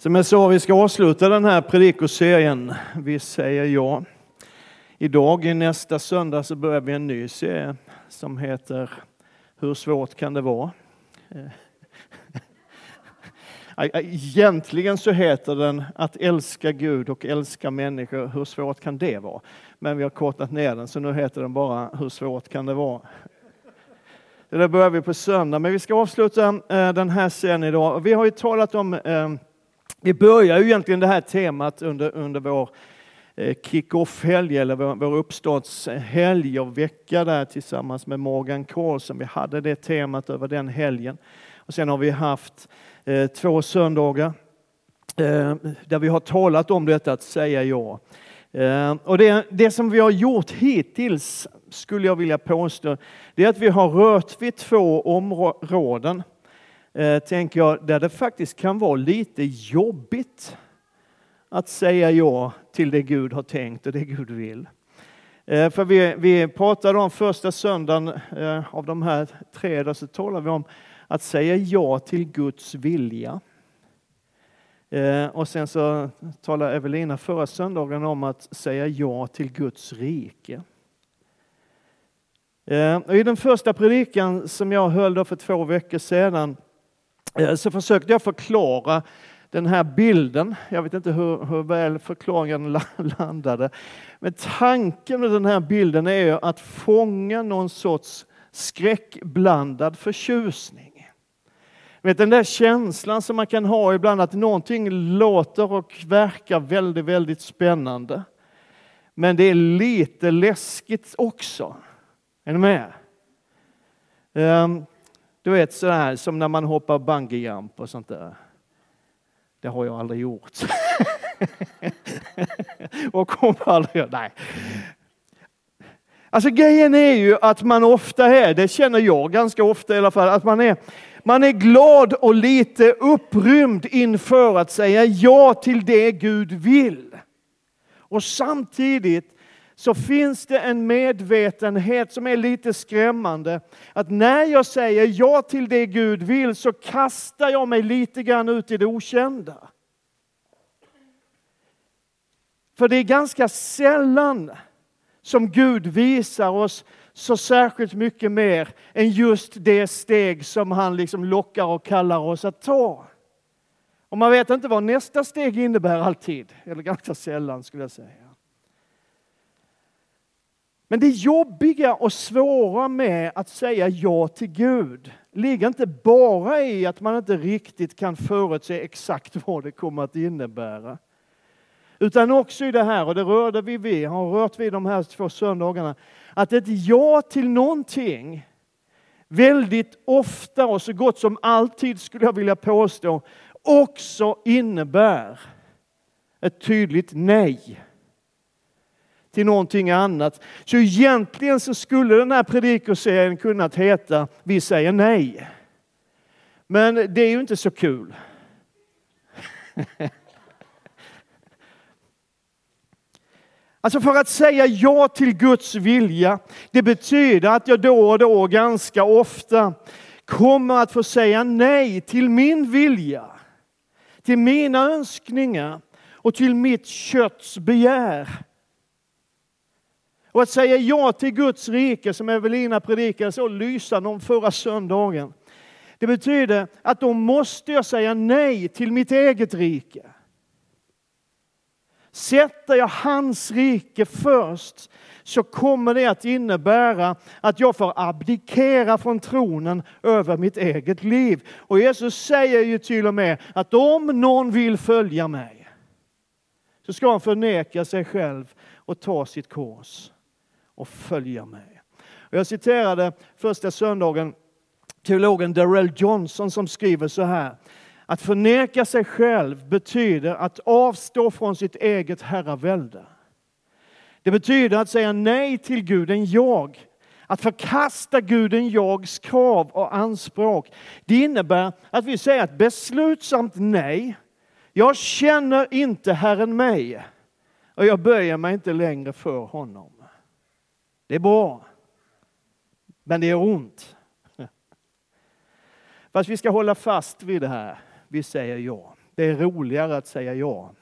Som jag sa, vi ska avsluta den här predikoserien. Vi säger ja. Idag, i nästa söndag, så börjar vi en ny serie som heter Hur svårt kan det vara? Eh, egentligen så heter den Att älska Gud och älska människor. Hur svårt kan det vara? Men vi har kortat ner den, så nu heter den bara Hur svårt kan det vara? Det där börjar vi på söndag, men vi ska avsluta eh, den här serien idag. Vi har ju talat om eh, vi börjar ju egentligen det här temat under, under vår eh, kick-off-helg eller vår, vår uppstartshelg och vecka där tillsammans med Morgan Karlsson. Vi hade det temat över den helgen. Och sen har vi haft eh, två söndagar eh, där vi har talat om detta att säga ja. Eh, och det, det som vi har gjort hittills, skulle jag vilja påstå, det är att vi har rört vid två områden eh, tänker jag, där det faktiskt kan vara lite jobbigt att säga ja till det Gud har tänkt och det Gud vill. Eh, för vi, vi pratade om första söndagen eh, av de här tre, där så talar vi om att säga ja till Guds vilja. Eh, och sen så talade Evelina förra söndagen om att säga ja till Guds rike. Eh, och I den första predikan som jag höll för två veckor sedan Eh, så försökte jag förklara den här bilden. Jag vet inte hur, hur väl förklaringen landade. Men tanken med den här bilden är att fånga någon sorts skräckblandad förtjusning. Vet, den där känslan som man kan ha ibland att någonting låter och verkar väldigt, väldigt spännande. Men det är lite läskigt också. Är ni med? Um, du vet sådär som när man hoppar bungyjump och sånt där. Det har jag aldrig gjort. och kommer aldrig göra. Nej. Alltså grejen är ju att man ofta är, det känner jag ganska ofta i alla fall, att man är, man är glad och lite upprymd inför att säga ja till det Gud vill. Och samtidigt så finns det en medvetenhet som är lite skrämmande. Att när jag säger ja till det Gud vill så kastar jag mig lite grann ut i det okända. För det är ganska sällan som Gud visar oss så särskilt mycket mer än just det steg som han liksom lockar och kallar oss att ta. Och man vet inte vad nästa steg innebär alltid, eller ganska sällan skulle jag säga. Men det jobbiga och svåra med att säga ja till Gud ligger inte bara i att man inte riktigt kan förutse exakt vad det kommer att innebära. Utan också i det här, och det rörde vi vid, har rört vid de här två söndagarna, att ett ja till någonting väldigt ofta och så gott som alltid skulle jag vilja påstå också innebär ett tydligt nej till någonting annat. Så egentligen så skulle den här predikoserien kunnat heta Vi säger nej. Men det är ju inte så kul. Alltså för att säga ja till Guds vilja, det betyder att jag då och då ganska ofta kommer att få säga nej till min vilja, till mina önskningar och till mitt kötts begär. Och att säga ja till Guds rike, som Evelina predikade så lysande om förra söndagen. Det betyder att då måste jag säga nej till mitt eget rike. Sätter jag hans rike först så kommer det att innebära att jag får abdikera från tronen över mitt eget liv. Och Jesus säger ju till och med att om någon vill följa mig så ska han förneka sig själv och ta sitt kors och följa mig. Jag citerade första söndagen teologen Darrell Johnson som skriver så här. Att förneka sig själv betyder att avstå från sitt eget herravälde. Det betyder att säga nej till guden jag. Att förkasta guden jags krav och anspråk. Det innebär att vi säger ett beslutsamt nej. Jag känner inte Herren mig och jag böjer mig inte längre för honom. Det är bra. Men det gör ont. Fast vi ska hålla fast vid det här. Vi säger ja. Det är roligare att säga ja.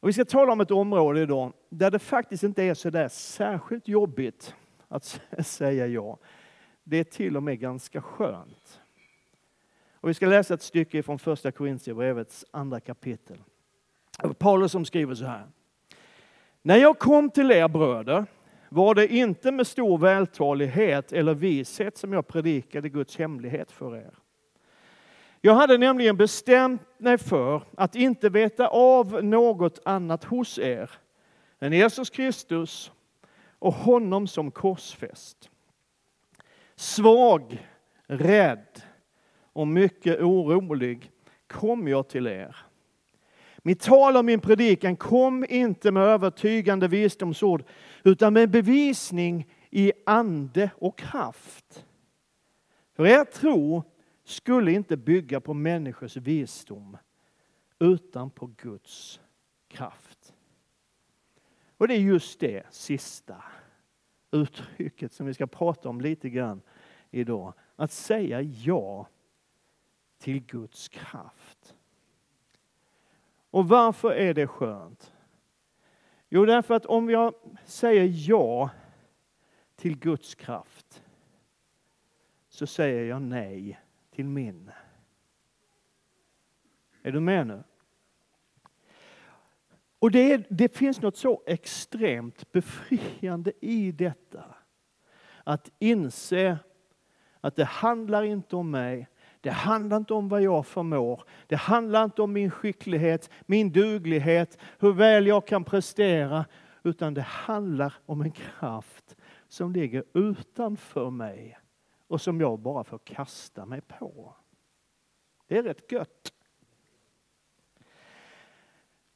Och vi ska tala om ett område idag där det faktiskt inte är så där särskilt jobbigt att säga ja. Det är till och med ganska skönt. Och vi ska läsa ett stycke från första Korintierbrevets andra kapitel. Paulus som skriver så här. När jag kom till er bröder var det inte med stor vältalighet eller vishet som jag predikade Guds hemlighet för er. Jag hade nämligen bestämt mig för att inte veta av något annat hos er än Jesus Kristus och honom som korsfäst. Svag, rädd och mycket orolig kom jag till er. Mitt tal och min predikan kom inte med övertygande visdomsord utan med bevisning i ande och kraft. För er tro skulle inte bygga på människors visdom utan på Guds kraft. Och det är just det sista uttrycket som vi ska prata om lite grann idag. Att säga ja till Guds kraft. Och varför är det skönt? Jo, därför att om jag säger ja till Guds kraft så säger jag nej till min. Är du med nu? Och det, är, det finns något så extremt befriande i detta. Att inse att det handlar inte om mig, det handlar inte om vad jag förmår. Det handlar inte om min skicklighet, min duglighet, hur väl jag kan prestera. Utan det handlar om en kraft som ligger utanför mig och som jag bara får kasta mig på. Det är rätt gött.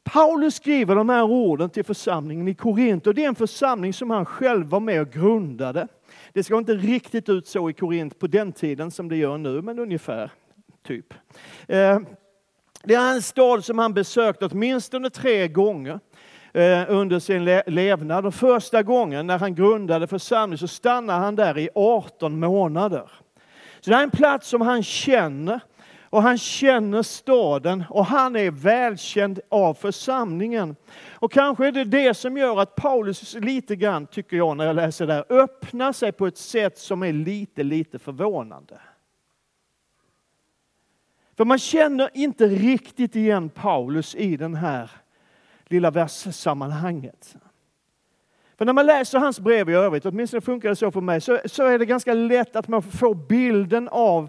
Paulus skriver de här orden till församlingen i Korint och det är en församling som han själv var med och grundade. Det ska inte riktigt ut så i Korint på den tiden som det gör nu, men ungefär. typ. Eh, det är en stad som han besökt åtminstone tre gånger eh, under sin levnad. Och första gången när han grundade församlingen så stannade han där i 18 månader. Så det är en plats som han känner och han känner staden och han är välkänd av församlingen. Och kanske är det det som gör att Paulus lite grann, tycker jag när jag läser det här, öppnar sig på ett sätt som är lite, lite förvånande. För man känner inte riktigt igen Paulus i den här lilla verssammanhanget. För när man läser hans brev i övrigt, åtminstone funkar det så för mig, så, så är det ganska lätt att man får bilden av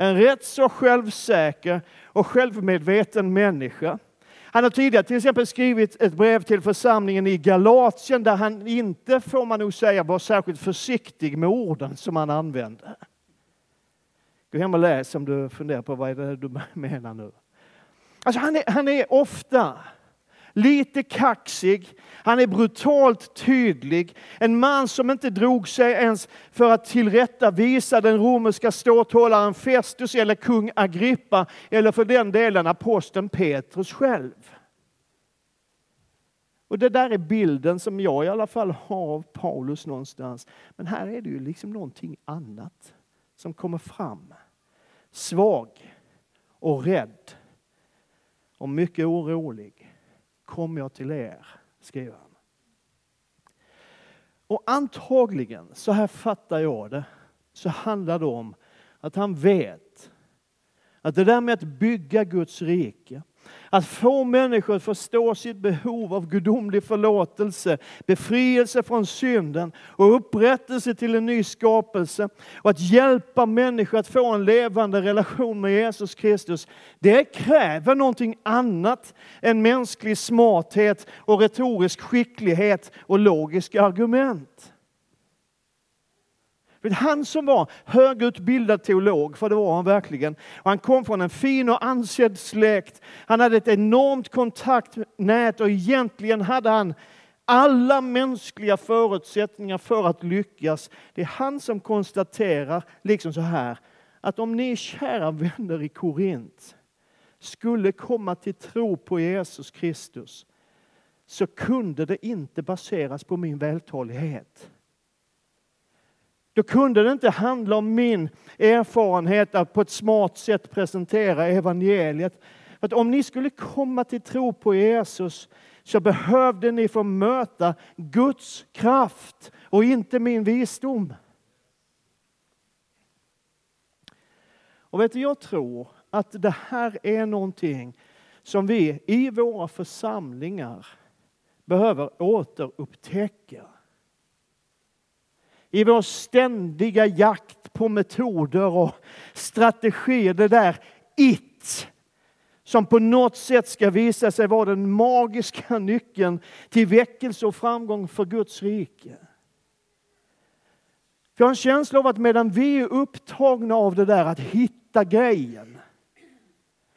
en rätt så självsäker och självmedveten människa. Han har tidigare till exempel skrivit ett brev till församlingen i Galatien där han inte, får man nog säga, var särskilt försiktig med orden som han använde. Gå hem och läs om du funderar på vad är det du menar nu. Alltså han, är, han är ofta lite kaxig, han är brutalt tydlig. En man som inte drog sig ens för att tillrättavisa den romerska ståthållaren Festus eller kung Agrippa eller för den delen aposteln Petrus själv. Och det där är bilden som jag i alla fall har av Paulus någonstans. Men här är det ju liksom någonting annat som kommer fram. Svag och rädd och mycket orolig kom jag till er, skriver han. Och antagligen, så här fattar jag det, så handlar det om att han vet att det där med att bygga Guds rike, att få människor att förstå sitt behov av gudomlig förlåtelse, befrielse från synden och upprättelse till en ny skapelse och att hjälpa människor att få en levande relation med Jesus Kristus. Det kräver någonting annat än mänsklig smarthet och retorisk skicklighet och logiska argument. Han som var högutbildad teolog, för det var han verkligen, och han kom från en fin och ansedd släkt. Han hade ett enormt kontaktnät och egentligen hade han alla mänskliga förutsättningar för att lyckas. Det är han som konstaterar, liksom så här, att om ni kära vänner i Korint skulle komma till tro på Jesus Kristus så kunde det inte baseras på min vältalighet då kunde det inte handla om min erfarenhet att på ett smart sätt presentera evangeliet. För att om ni skulle komma till tro på Jesus så behövde ni få möta Guds kraft och inte min visdom. Och vet du, jag tror att det här är någonting som vi i våra församlingar behöver återupptäcka. I vår ständiga jakt på metoder och strategier, det där it som på något sätt ska visa sig vara den magiska nyckeln till väckelse och framgång för Guds rike. Jag har en känsla av att medan vi är upptagna av det där att hitta grejen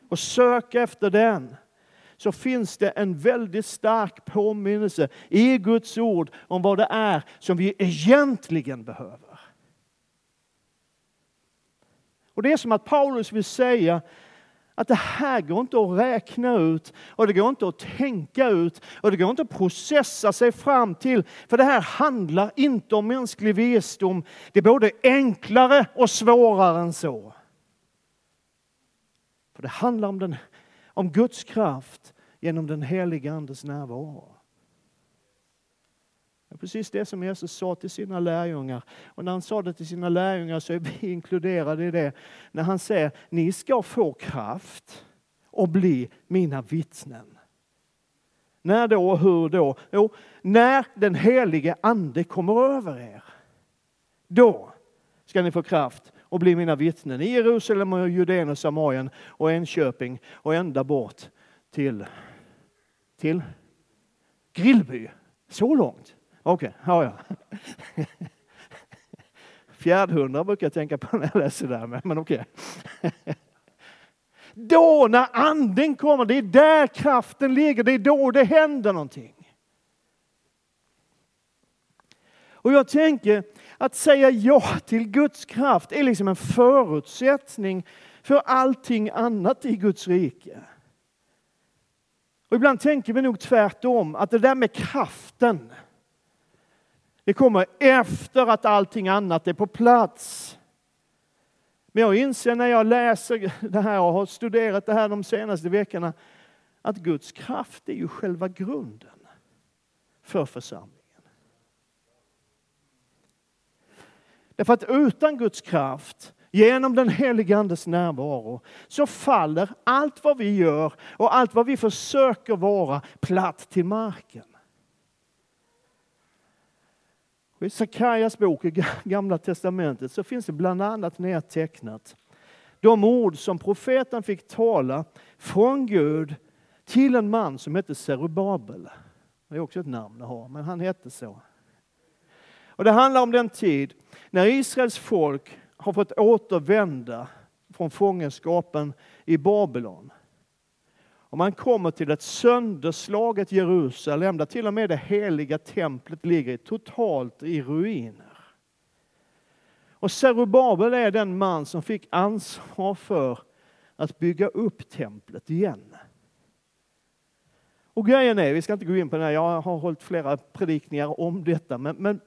och söka efter den så finns det en väldigt stark påminnelse i Guds ord om vad det är som vi egentligen behöver. Och Det är som att Paulus vill säga att det här går inte att räkna ut och det går inte att tänka ut och det går inte att processa sig fram till. För det här handlar inte om mänsklig visdom. Det är både enklare och svårare än så. För det handlar om, den, om Guds kraft genom den helige Andes närvaro. Det är precis det som Jesus sa till sina lärjungar. Och när han sa det till sina lärjungar så är vi inkluderade i det. När han säger, ni ska få kraft och bli mina vittnen. När då och hur då? Jo, när den helige Ande kommer över er. Då ska ni få kraft och bli mina vittnen i Jerusalem och Judeen och Samarien och Enköping och ända bort till, till Grillby. Så långt. Okej, okay, ja, ja. Fjärdhundra brukar jag tänka på när jag läser det här, men okej. Okay. Då när anden kommer, det är där kraften ligger, det är då det händer någonting. Och jag tänker att säga ja till Guds kraft är liksom en förutsättning för allting annat i Guds rike. Och ibland tänker vi nog tvärtom, att det där med kraften, det kommer efter att allting annat är på plats. Men jag inser när jag läser det här och har studerat det här de senaste veckorna att Guds kraft är ju själva grunden för församlingen. Därför att utan Guds kraft, genom den helige Andes närvaro, så faller allt vad vi gör och allt vad vi försöker vara platt till marken. I Sakarias bok i Gamla Testamentet så finns det bland annat nedtecknat de ord som profeten fick tala från Gud till en man som hette Serubabel. Det är också ett namn att ha, men han hette så. Och det handlar om den tid när Israels folk har fått återvända från fångenskapen i Babylon. Och man kommer till ett sönderslaget Jerusalem där till och med det heliga templet ligger totalt i ruiner. Och Serubabel är den man som fick ansvar för att bygga upp templet igen. Och grejen är, vi ska inte gå in på det här, jag har hållit flera predikningar om detta, men, men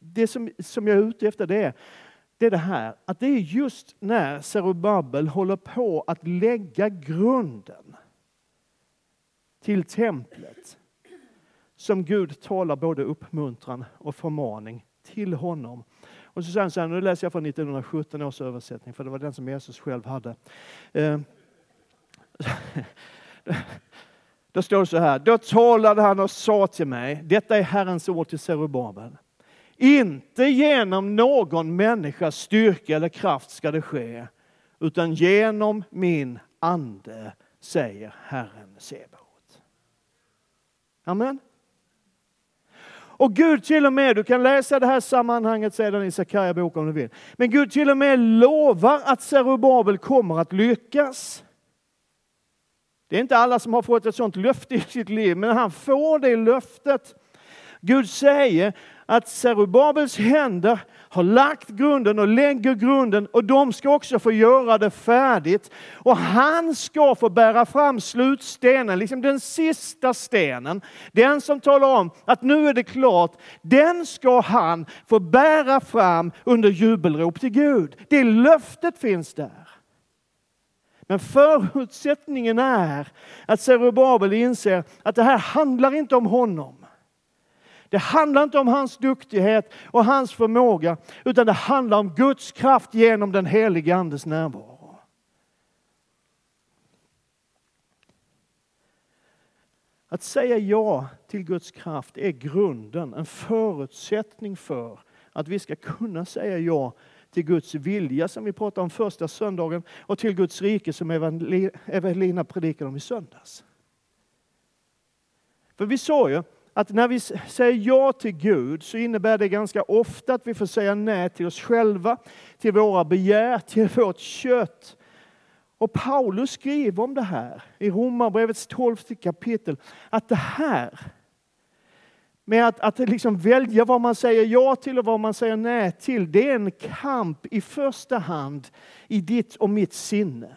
det som, som jag är ute efter det är, det är det här att det är just när Zerubabel håller på att lägga grunden till templet som Gud talar både uppmuntran och förmaning till honom. Och så säger han så här, nu läser jag från 1917 års översättning, för det var den som Jesus själv hade. Eh, då står det så här, då talade han och sa till mig, detta är Herrens ord till Zerubabel. Inte genom någon människas styrka eller kraft ska det ske, utan genom min ande, säger Herren Sebaot. Amen. Och Gud till och med, du kan läsa det här sammanhanget sedan i Sakarja bok om du vill. Men Gud till och med lovar att Zerubabel kommer att lyckas. Det är inte alla som har fått ett sådant löfte i sitt liv, men han får det löftet. Gud säger att Zerubabels händer har lagt grunden och lägger grunden och de ska också få göra det färdigt. Och han ska få bära fram slutstenen, liksom den sista stenen. Den som talar om att nu är det klart, den ska han få bära fram under jubelrop till Gud. Det löftet finns där. Men förutsättningen är att Zerubabel inser att det här handlar inte om honom. Det handlar inte om hans duktighet och hans förmåga, utan det handlar om Guds kraft genom den helige Andes närvaro. Att säga ja till Guds kraft är grunden, en förutsättning för att vi ska kunna säga ja till Guds vilja som vi pratade om första söndagen och till Guds rike som Evelina predikade om i söndags. För vi sa ju att när vi säger ja till Gud så innebär det ganska ofta att vi får säga nej till oss själva, till våra begär, till vårt kött. Och Paulus skriver om det här i Romarbrevets tolfte kapitel, att det här med att, att liksom välja vad man säger ja till och vad man säger nej till, det är en kamp i första hand i ditt och mitt sinne.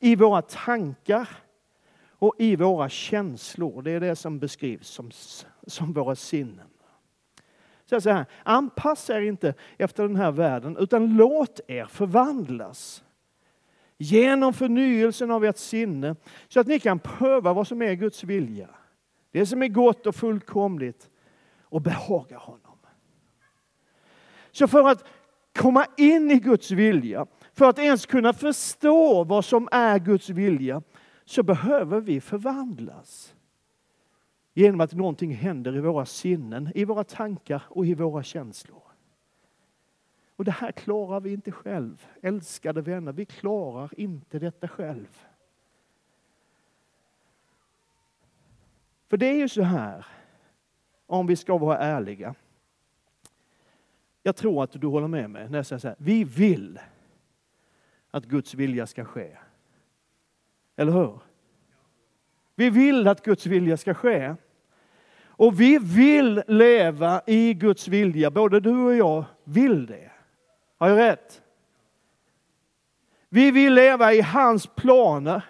I våra tankar och i våra känslor. Det är det som beskrivs som, som våra sinnen. Så, så här, anpassa er inte efter den här världen utan låt er förvandlas genom förnyelsen av ert sinne så att ni kan pröva vad som är Guds vilja det som är gott och fullkomligt och behagar honom. Så för att komma in i Guds vilja, för att ens kunna förstå vad som är Guds vilja, så behöver vi förvandlas. Genom att någonting händer i våra sinnen, i våra tankar och i våra känslor. Och det här klarar vi inte själv. Älskade vänner, vi klarar inte detta själv. För det är ju så här, om vi ska vara ärliga. Jag tror att du håller med mig när jag säger så här, vi vill att Guds vilja ska ske. Eller hur? Vi vill att Guds vilja ska ske. Och vi vill leva i Guds vilja, både du och jag vill det. Har jag rätt? Vi vill leva i hans planer.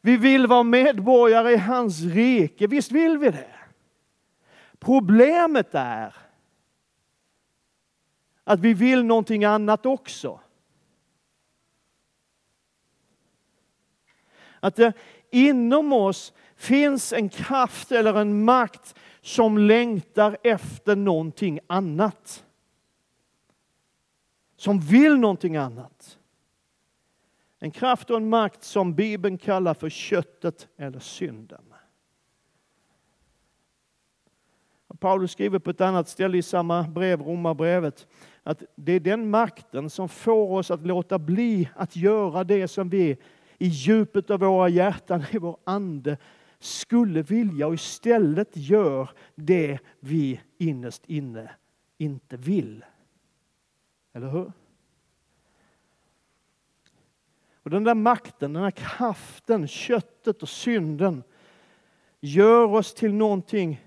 Vi vill vara medborgare i hans rike. Visst vill vi det? Problemet är att vi vill någonting annat också. Att det inom oss finns en kraft eller en makt som längtar efter någonting annat. Som vill någonting annat. En kraft och en makt som Bibeln kallar för köttet eller synden. Paulus skriver på ett annat ställe i samma brev, Romarbrevet, att det är den makten som får oss att låta bli att göra det som vi i djupet av våra hjärtan, i vår ande, skulle vilja och istället gör det vi innerst inne inte vill. Eller hur? Och den där makten, den där kraften, köttet och synden gör oss till någonting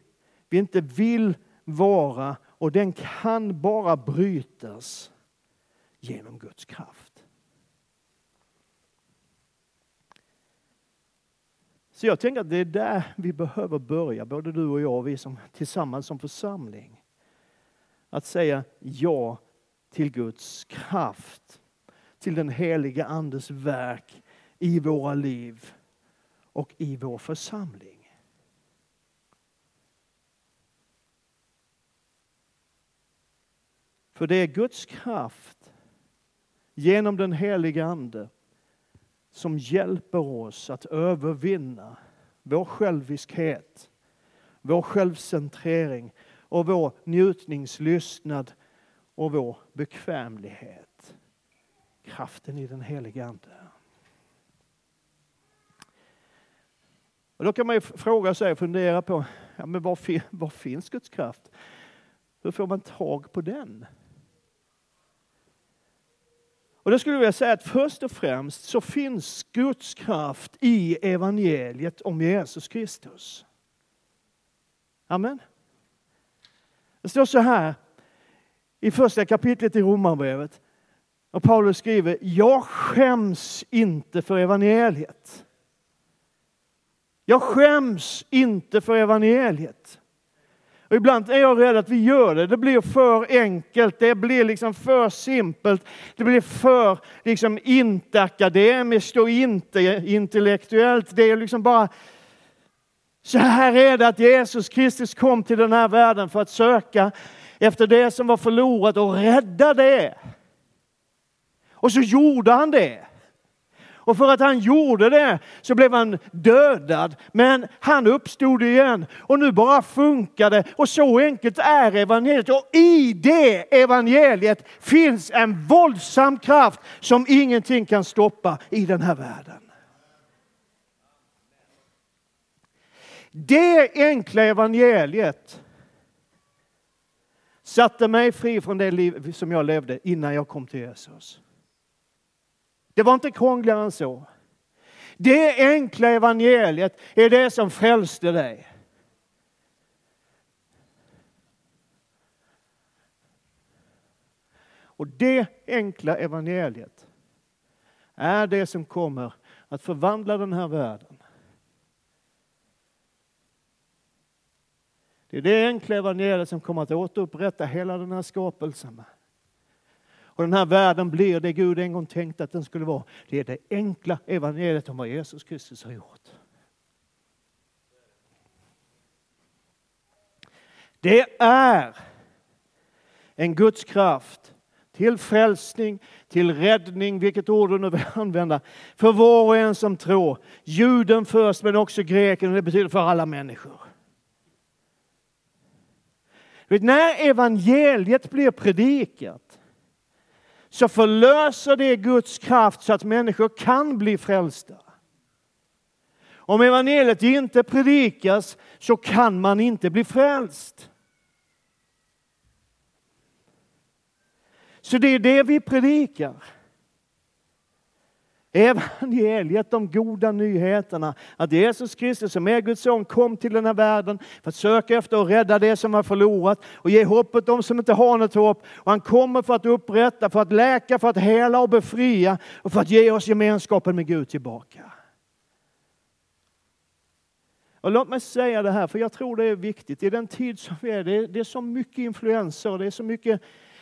vi inte vill vara och den kan bara brytas genom Guds kraft. Så jag tänker att det är där vi behöver börja, både du och jag och vi som tillsammans som församling. Att säga ja till Guds kraft till den heliga Andes verk i våra liv och i vår församling. För det är Guds kraft genom den heliga Ande som hjälper oss att övervinna vår själviskhet, vår självcentrering och vår njutningslystnad och vår bekvämlighet kraften i den helige Ande. Och då kan man ju fråga sig och fundera på, ja, men var, var finns Guds kraft? Hur får man tag på den? Och då skulle jag vilja säga att först och främst så finns Guds kraft i evangeliet om Jesus Kristus. Amen. Det står så här i första kapitlet i Romarbrevet. Och Paulus skriver, jag skäms inte för evangeliet. Jag skäms inte för evangeliet. Och ibland är jag rädd att vi gör det. Det blir för enkelt, det blir liksom för simpelt. Det blir för liksom inte akademiskt och inte intellektuellt. Det är liksom bara så här är det att Jesus Kristus kom till den här världen för att söka efter det som var förlorat och rädda det. Och så gjorde han det. Och för att han gjorde det så blev han dödad. Men han uppstod igen och nu bara funkar det. Och så enkelt är evangeliet. Och i det evangeliet finns en våldsam kraft som ingenting kan stoppa i den här världen. Det enkla evangeliet satte mig fri från det liv som jag levde innan jag kom till Jesus. Det var inte krångligare än så. Det enkla evangeliet är det som frälste dig. Och det enkla evangeliet är det som kommer att förvandla den här världen. Det är det enkla evangeliet som kommer att återupprätta hela den här skapelsen. Och den här världen blir det Gud en gång tänkte att den skulle vara. Det är det enkla evangeliet om vad Jesus Kristus har gjort. Det är en Guds kraft till frälsning, till räddning, vilket ord du nu vill använda, för var och en som tror. Juden först men också greken, och det betyder för alla människor. När evangeliet blir predikat så förlöser det Guds kraft så att människor kan bli frälsta. Om evangeliet inte predikas så kan man inte bli frälst. Så det är det vi predikar. Evangeliet, de goda nyheterna, att Jesus Kristus som är Guds son kom till den här världen för att söka efter och rädda det som var förlorat och ge hopp åt som inte har något hopp. Och han kommer för att upprätta, för att läka, för att hela och befria och för att ge oss gemenskapen med Gud tillbaka. Och låt mig säga det här, för jag tror det är viktigt i den tid som vi är. Det är, så mycket influenser, det är så mycket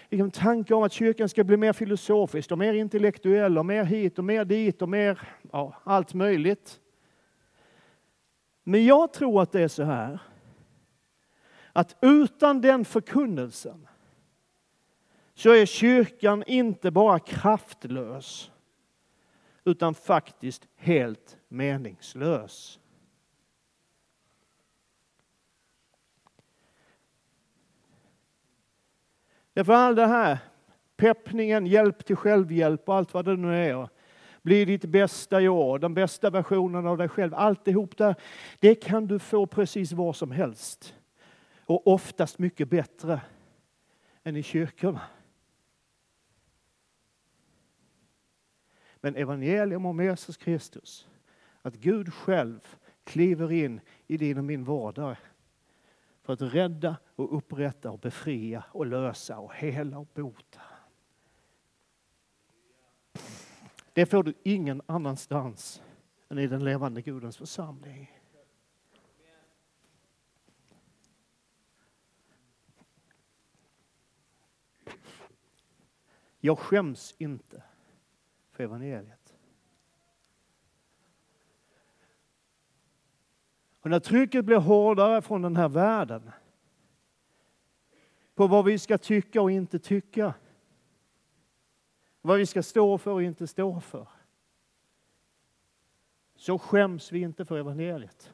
liksom, tanke om att kyrkan ska bli mer filosofisk och mer intellektuell och mer hit och mer dit och mer ja, allt möjligt. Men jag tror att det är så här att utan den förkunnelsen så är kyrkan inte bara kraftlös utan faktiskt helt meningslös. Därför all det här, peppningen, hjälp till självhjälp och allt vad det nu är. Bli ditt bästa jag, den bästa versionen av dig själv. Alltihop där, det kan du få precis var som helst. Och oftast mycket bättre än i kyrkorna. Men evangelium om Jesus Kristus, att Gud själv kliver in i din och min vardag för att rädda och upprätta och befria och lösa och hela och bota. Det får du ingen annanstans än i den levande Gudens församling. Jag skäms inte för evangeliet. Och när trycket blir hårdare från den här världen på vad vi ska tycka och inte tycka, vad vi ska stå för och inte stå för, så skäms vi inte för evangeliet.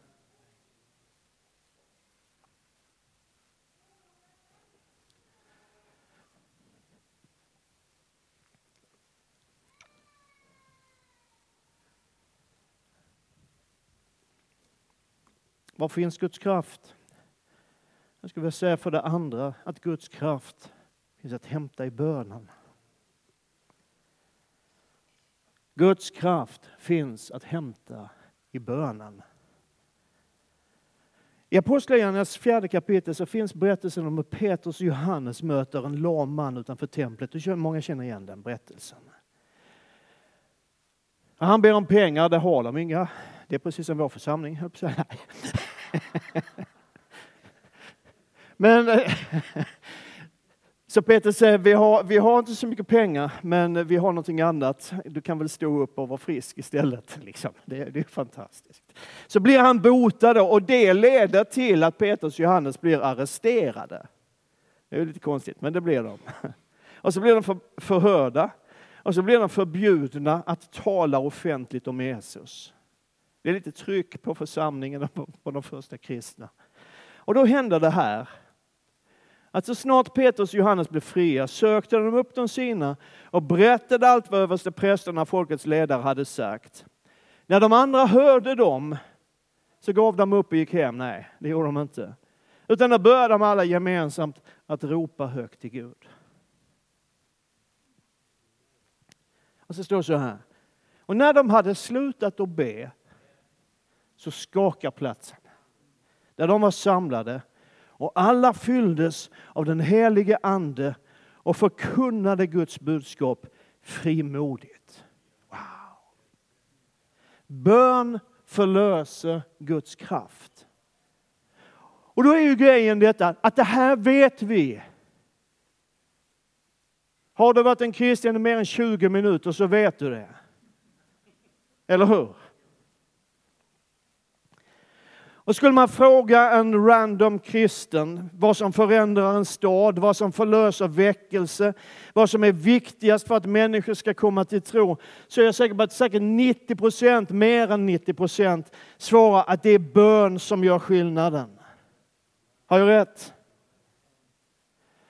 Var finns Guds kraft? Jag skulle vilja säga för det andra att Guds kraft finns att hämta i bönen. Guds kraft finns att hämta i bönen. I Apostlagärningarnas fjärde kapitel så finns berättelsen om hur Petrus och Johannes möter en lam man utanför templet. Många känner igen den berättelsen. Han ber om pengar, det har de inga. Det är precis som vår församling, Men eh, så Peter säger, vi har, vi har inte så mycket pengar, men vi har någonting annat. Du kan väl stå upp och vara frisk istället. Liksom. Det, det är fantastiskt. Så blir han botad då, och det leder till att Petrus och Johannes blir arresterade. Det är lite konstigt, men det blir de. Och så blir de för, förhörda. Och så blir de förbjudna att tala offentligt om Jesus. Det är lite tryck på församlingen och på de första kristna. Och då händer det här att så snart Petrus och Johannes blev fria sökte de upp de sina och berättade allt vad översteprästerna, folkets ledare, hade sagt. När de andra hörde dem så gav de upp och gick hem. Nej, det gjorde de inte. Utan då började de alla gemensamt att ropa högt till Gud. Och så står det så här. Och när de hade slutat att be så skakar platsen där de var samlade och alla fylldes av den helige Ande och förkunnade Guds budskap frimodigt. Wow. Bön förlöser Guds kraft. Och då är ju grejen detta att det här vet vi. Har du varit en kristen i mer än 20 minuter så vet du det. Eller hur? Och skulle man fråga en random kristen vad som förändrar en stad, vad som förlöser väckelse, vad som är viktigast för att människor ska komma till tro, så är jag säker på att säkert 90 procent, mer än 90 procent, svarar att det är bön som gör skillnaden. Har jag rätt?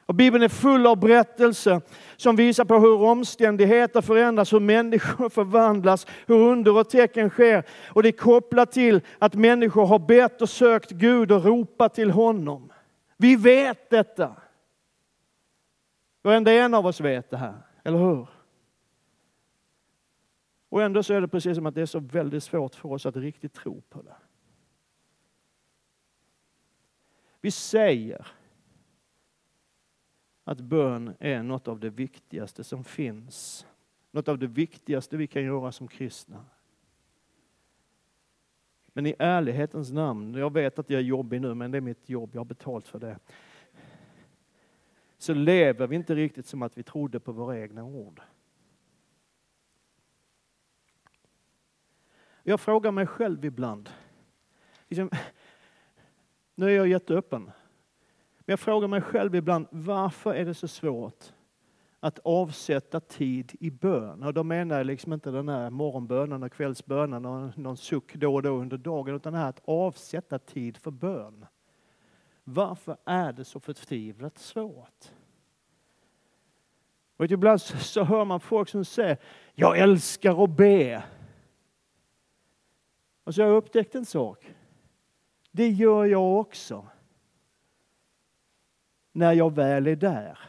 Och Bibeln är full av berättelser som visar på hur omständigheter förändras, hur människor förvandlas, hur under och tecken sker. Och det är kopplat till att människor har bett och sökt Gud och ropat till honom. Vi vet detta. Varenda en av oss vet det här, eller hur? Och ändå så är det precis som att det är så väldigt svårt för oss att riktigt tro på det. Vi säger att bön är något av det viktigaste som finns. Något av det viktigaste vi kan göra som kristna. Men i ärlighetens namn, jag vet att jag är jobbig nu, men det är mitt jobb, jag har betalt för det. Så lever vi inte riktigt som att vi trodde på våra egna ord. Jag frågar mig själv ibland, liksom, nu är jag jätteöppen, men jag frågar mig själv ibland, varför är det så svårt att avsätta tid i bön? Och då menar jag liksom inte den här morgonbönen och kvällsbönen och någon suck då och då under dagen, utan det här att avsätta tid för bön. Varför är det så förtvivlat svårt? Och ibland så hör man folk som säger, jag älskar att be. Alltså, och så har jag upptäckt en sak. Det gör jag också när jag väl är där.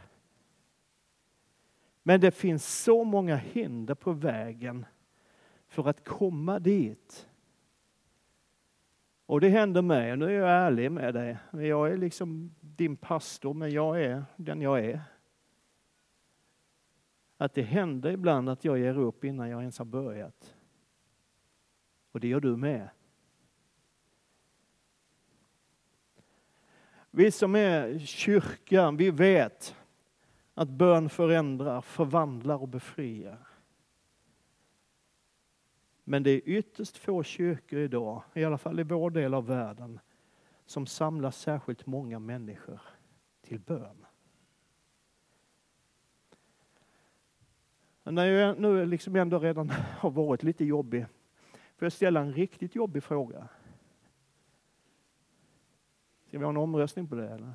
Men det finns så många hinder på vägen för att komma dit. Och det händer mig, nu är jag ärlig med dig. Jag är liksom din pastor, men jag är den jag är. Att det händer ibland att jag ger upp innan jag ens har börjat. Och det gör du med. Vi som är kyrkan, vi vet att bön förändrar, förvandlar och befriar. Men det är ytterst få kyrkor idag, i alla fall i vår del av världen, som samlar särskilt många människor till bön. När jag nu liksom ändå redan har varit lite jobbig, får jag ställa en riktigt jobbig fråga. Ska vi ha en omröstning på det? Eller?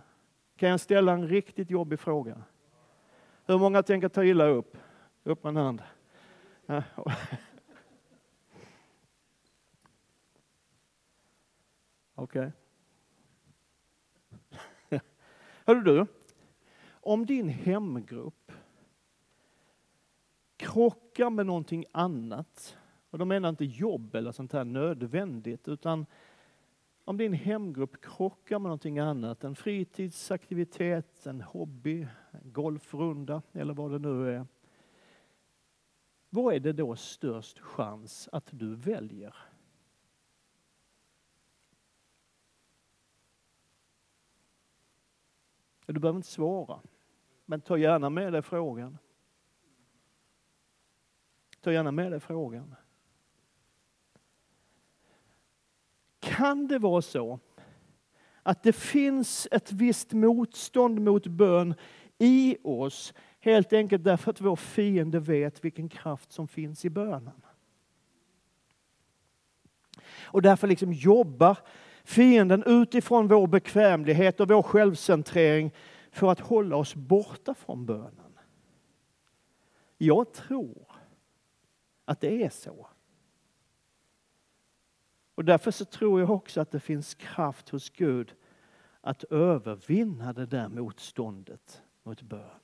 Kan jag ställa en riktigt jobbig fråga? Hur många tänker ta illa upp? Upp med en hand. Okej. Okay. Hörru du, om din hemgrupp krockar med någonting annat, och då menar jag inte jobb eller sånt här nödvändigt, utan om din hemgrupp krockar med någonting annat, en fritidsaktivitet, en hobby, en golfrunda eller vad det nu är. Vad är det då störst chans att du väljer? Du behöver inte svara, men ta gärna med dig frågan. Ta gärna med dig frågan. Kan det vara så att det finns ett visst motstånd mot bön i oss helt enkelt därför att vår fiende vet vilken kraft som finns i bönen? Och därför liksom jobbar fienden utifrån vår bekvämlighet och vår självcentrering för att hålla oss borta från bönen. Jag tror att det är så. Och därför så tror jag också att det finns kraft hos Gud att övervinna det där motståndet mot bön.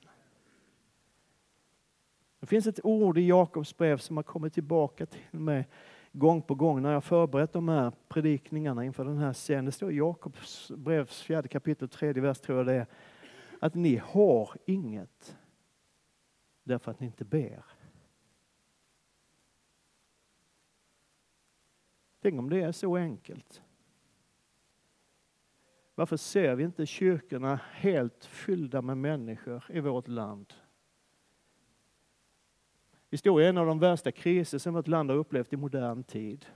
Det finns ett ord i Jakobs brev som har kommit tillbaka till mig gång på gång när jag förberett de här predikningarna inför den här scenen. Det står i Jakobs brevs fjärde kapitel, tredje vers tror jag det är, att ni har inget därför att ni inte ber. Tänk om det är så enkelt. Varför ser vi inte kyrkorna helt fyllda med människor i vårt land? Vi står i en av de värsta kriser som vårt land har upplevt i modern tid.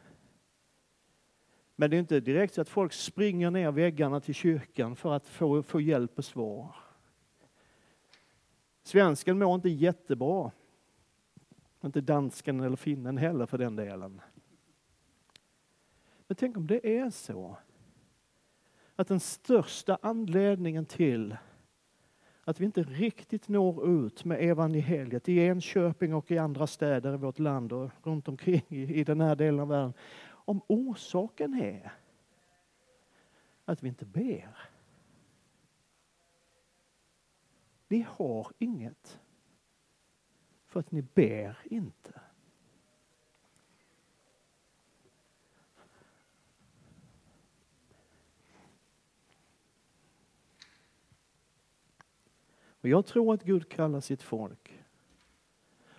Men det är inte direkt så att folk springer ner väggarna till kyrkan för att få, få hjälp och svar. Svensken mår inte jättebra. Inte dansken eller finnen heller för den delen. Men tänk om det är så att den största anledningen till att vi inte riktigt når ut med evangeliet i Enköping och i andra städer i vårt land och runt omkring i den här delen av världen. Om orsaken är att vi inte ber. Ni har inget för att ni ber inte. Och jag tror att Gud kallar sitt folk.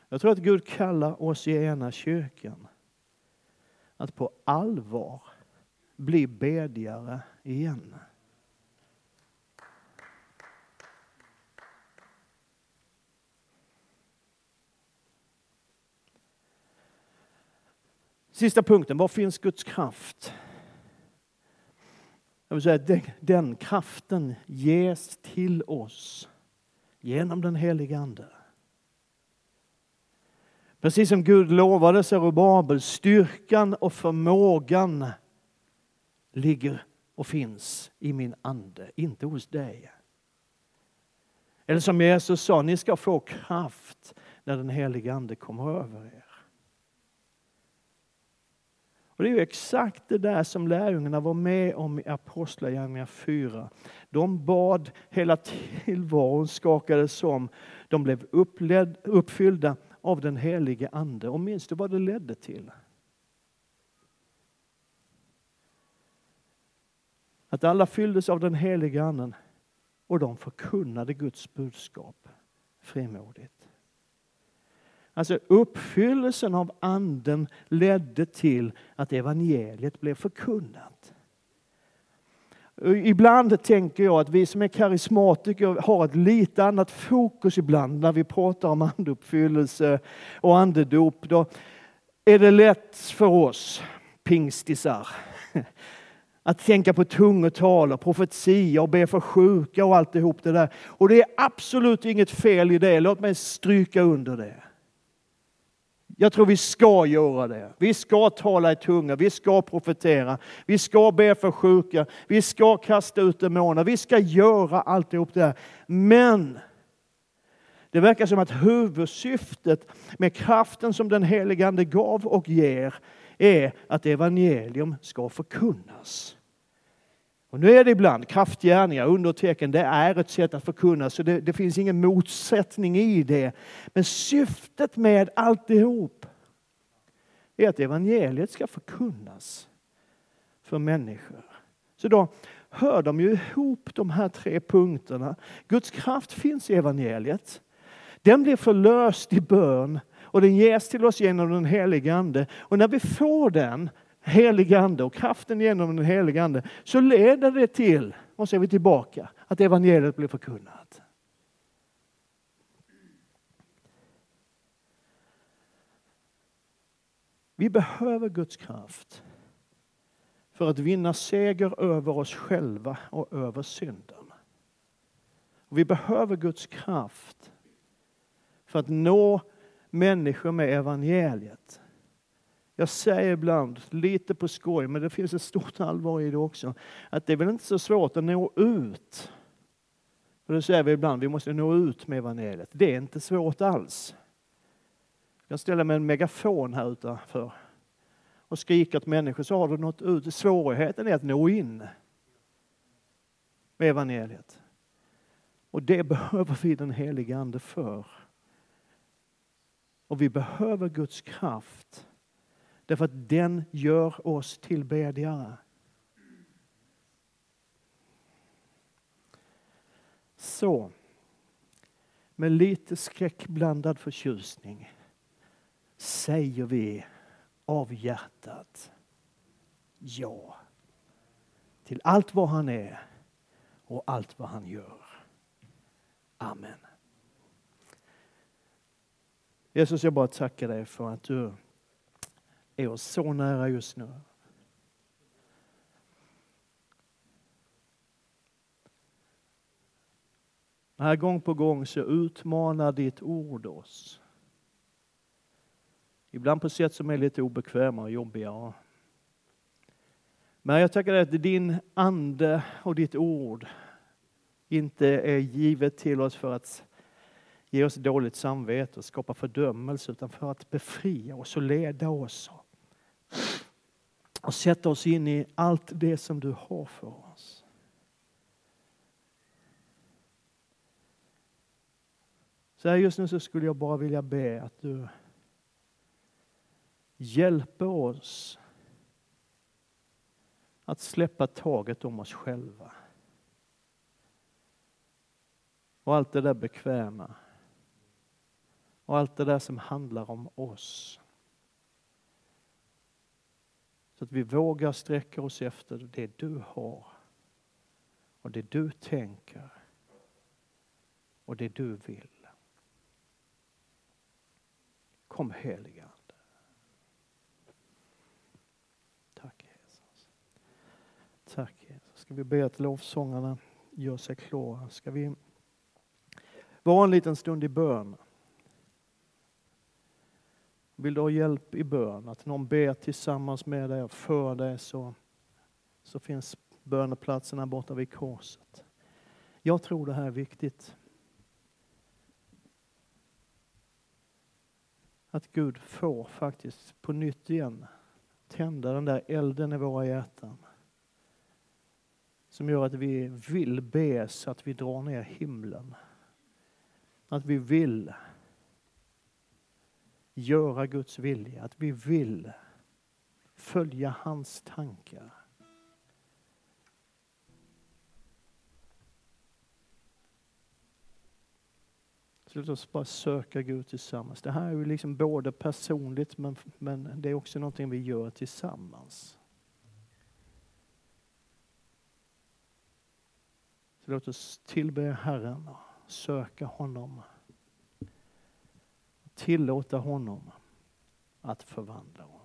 Jag tror att Gud kallar oss i ena kyrkan att på allvar bli bedjare igen. Sista punkten, var finns Guds kraft? Jag vill säga, den, den kraften ges till oss genom den helige Ande. Precis som Gud lovade Zerubabel, styrkan och förmågan ligger och finns i min ande, inte hos dig. Eller som Jesus sa, ni ska få kraft när den helige Ande kommer över er. Och Det är ju exakt det där som lärjungarna var med om i Apostlagärningarna 4. De bad, hela tillvaron skakades om. De blev uppled, uppfyllda av den helige Ande. Och minns du vad det ledde till? Att alla fylldes av den helige Anden och de förkunnade Guds budskap frimodigt. Alltså uppfyllelsen av anden ledde till att evangeliet blev förkunnat. Eh, ibland tänker jag att vi som är karismatiker har ett lite annat fokus ibland när vi pratar om andeuppfyllelse och andedop. Då är det lätt för oss pingstisar att tänka på tungotal och profetia och be för sjuka och alltihop det där. Och det är absolut inget fel i det, låt mig stryka under det. Jag tror vi ska göra det. Vi ska tala i tunga, vi ska profetera, vi ska be för sjuka, vi ska kasta ut demoner, vi ska göra alltihop det. Men det verkar som att huvudsyftet med kraften som den helige Ande gav och ger är att evangelium ska förkunnas. Och nu är det ibland kraftgärningar, undertecken, det är ett sätt att förkunna så det, det finns ingen motsättning i det. Men syftet med alltihop är att evangeliet ska förkunnas för människor. Så då hör de ju ihop de här tre punkterna. Guds kraft finns i evangeliet. Den blir förlöst i bön och den ges till oss genom den helige Ande. Och när vi får den helige Ande och kraften genom den helige Ande så leder det till, och så är vi tillbaka, att evangeliet blir förkunnat. Vi behöver Guds kraft för att vinna seger över oss själva och över synden. Vi behöver Guds kraft för att nå människor med evangeliet. Jag säger ibland, lite på skoj, men det finns ett stort allvar i det också, att det är väl inte så svårt att nå ut. För det säger vi ibland, vi måste nå ut med evangeliet. Det är inte svårt alls. Jag ställer mig en megafon här utanför och skriker till människor så har du nått ut. Svårigheten är att nå in med evangeliet. Och det behöver vi den helige Ande för. Och vi behöver Guds kraft därför att den gör oss till bedjare. Så, med lite skräckblandad förtjusning säger vi av hjärtat ja till allt vad han är och allt vad han gör. Amen. Jesus, jag bara tackar dig för att du är oss så nära just nu. Här gång på gång så utmanar ditt ord oss. Ibland på sätt som är lite obekväma och jobbiga. Men jag tackar dig att din ande och ditt ord inte är givet till oss för att ge oss dåligt samvete och skapa fördömelse utan för att befria oss och leda oss och sätta oss in i allt det som du har för oss. Så här just nu så skulle jag bara vilja be att du hjälper oss att släppa taget om oss själva. Och allt det där bekväma. Och allt det där som handlar om oss. Så att vi vågar sträcka oss efter det du har och det du tänker och det du vill. Kom heliga Ande. Tack Jesus. Tack Jesus. Ska vi be att lovsångarna gör sig klara. Ska vi vara en liten stund i bön. Vill du ha hjälp i bön, att någon ber tillsammans med dig och för dig så, så finns böneplatserna borta vid korset. Jag tror det här är viktigt. Att Gud får faktiskt på nytt igen tända den där elden i våra hjärtan. Som gör att vi vill be så att vi drar ner himlen. Att vi vill göra Guds vilja, att vi vill följa hans tankar. Så låt oss bara söka Gud tillsammans. Det här är ju liksom både personligt men, men det är också någonting vi gör tillsammans. Så låt oss tillbe Herren och söka honom tillåta honom att förvandla oss.